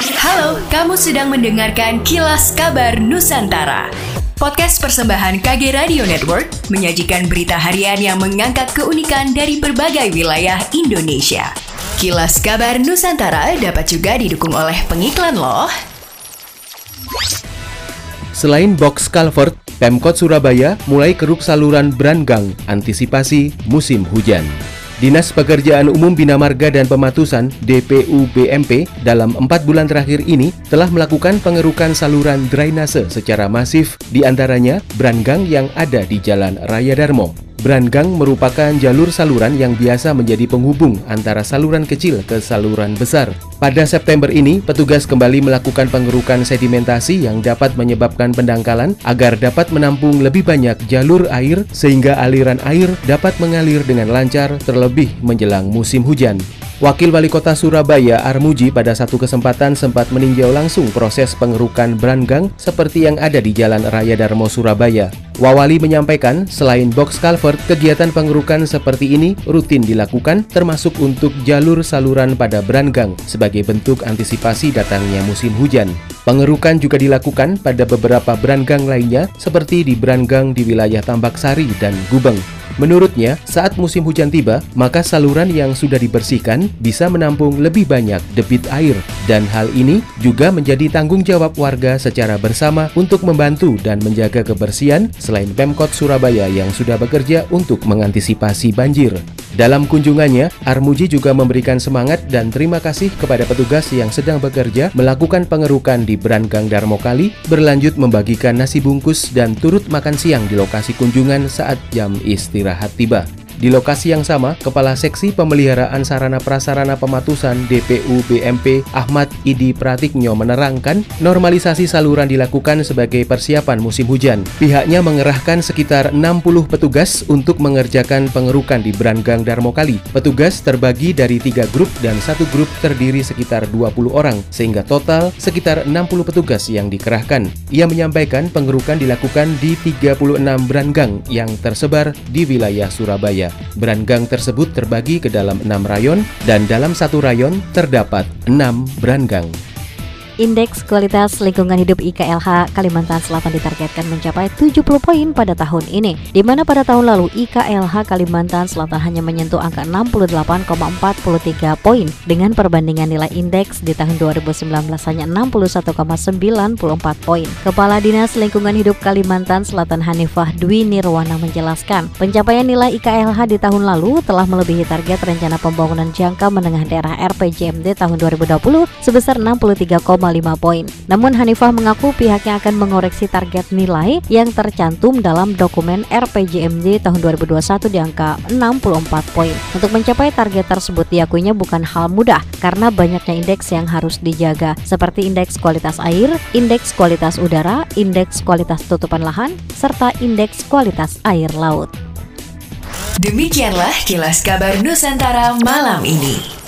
Halo, kamu sedang mendengarkan Kilas Kabar Nusantara. Podcast persembahan KG Radio Network menyajikan berita harian yang mengangkat keunikan dari berbagai wilayah Indonesia. Kilas Kabar Nusantara dapat juga didukung oleh pengiklan loh. Selain box culvert, Pemkot Surabaya mulai keruk saluran Brangang antisipasi musim hujan. Dinas Pekerjaan Umum Bina Marga dan Pematusan DPU BMP dalam empat bulan terakhir ini telah melakukan pengerukan saluran drainase secara masif di antaranya Brangang yang ada di Jalan Raya Darmo. Brangang merupakan jalur saluran yang biasa menjadi penghubung antara saluran kecil ke saluran besar. Pada September ini, petugas kembali melakukan pengerukan sedimentasi yang dapat menyebabkan pendangkalan agar dapat menampung lebih banyak jalur air sehingga aliran air dapat mengalir dengan lancar terlebih menjelang musim hujan. Wakil Wali Kota Surabaya Armuji pada satu kesempatan sempat meninjau langsung proses pengerukan Brangang seperti yang ada di Jalan Raya Darmo Surabaya. Wawali menyampaikan, selain box culvert, kegiatan pengerukan seperti ini rutin dilakukan termasuk untuk jalur saluran pada Brangang sebagai bentuk antisipasi datangnya musim hujan. Pengerukan juga dilakukan pada beberapa Brangang lainnya seperti di Brangang di wilayah Tambak Sari dan Gubeng. Menurutnya, saat musim hujan tiba, maka saluran yang sudah dibersihkan bisa menampung lebih banyak debit air dan hal ini juga menjadi tanggung jawab warga secara bersama untuk membantu dan menjaga kebersihan selain Pemkot Surabaya yang sudah bekerja untuk mengantisipasi banjir. Dalam kunjungannya, Armuji juga memberikan semangat dan terima kasih kepada petugas yang sedang bekerja melakukan pengerukan di Brangang Darmo Kali, berlanjut membagikan nasi bungkus dan turut makan siang di lokasi kunjungan saat jam istirahat tiba. Di lokasi yang sama, Kepala Seksi Pemeliharaan Sarana Prasarana Pematusan DPU BMP Ahmad Idi Pratiknyo menerangkan normalisasi saluran dilakukan sebagai persiapan musim hujan. Pihaknya mengerahkan sekitar 60 petugas untuk mengerjakan pengerukan di Brangang Darmo Kali. Petugas terbagi dari tiga grup dan satu grup terdiri sekitar 20 orang, sehingga total sekitar 60 petugas yang dikerahkan. Ia menyampaikan pengerukan dilakukan di 36 Brangang yang tersebar di wilayah Surabaya. Beranggang tersebut terbagi ke dalam enam rayon dan dalam satu rayon terdapat enam beranggang. Indeks Kualitas Lingkungan Hidup IKLH Kalimantan Selatan ditargetkan mencapai 70 poin pada tahun ini, di mana pada tahun lalu IKLH Kalimantan Selatan hanya menyentuh angka 68,43 poin dengan perbandingan nilai indeks di tahun 2019 hanya 61,94 poin. Kepala Dinas Lingkungan Hidup Kalimantan Selatan Hanifah Dwi Nirwana menjelaskan, pencapaian nilai IKLH di tahun lalu telah melebihi target rencana pembangunan jangka menengah daerah RPJMD tahun 2020 sebesar 63, 5 poin. Namun Hanifah mengaku pihaknya akan mengoreksi target nilai yang tercantum dalam dokumen RPJMD tahun 2021 di angka 64 poin. Untuk mencapai target tersebut diakuinya bukan hal mudah karena banyaknya indeks yang harus dijaga seperti indeks kualitas air, indeks kualitas udara, indeks kualitas tutupan lahan, serta indeks kualitas air laut. Demikianlah kilas kabar Nusantara malam ini.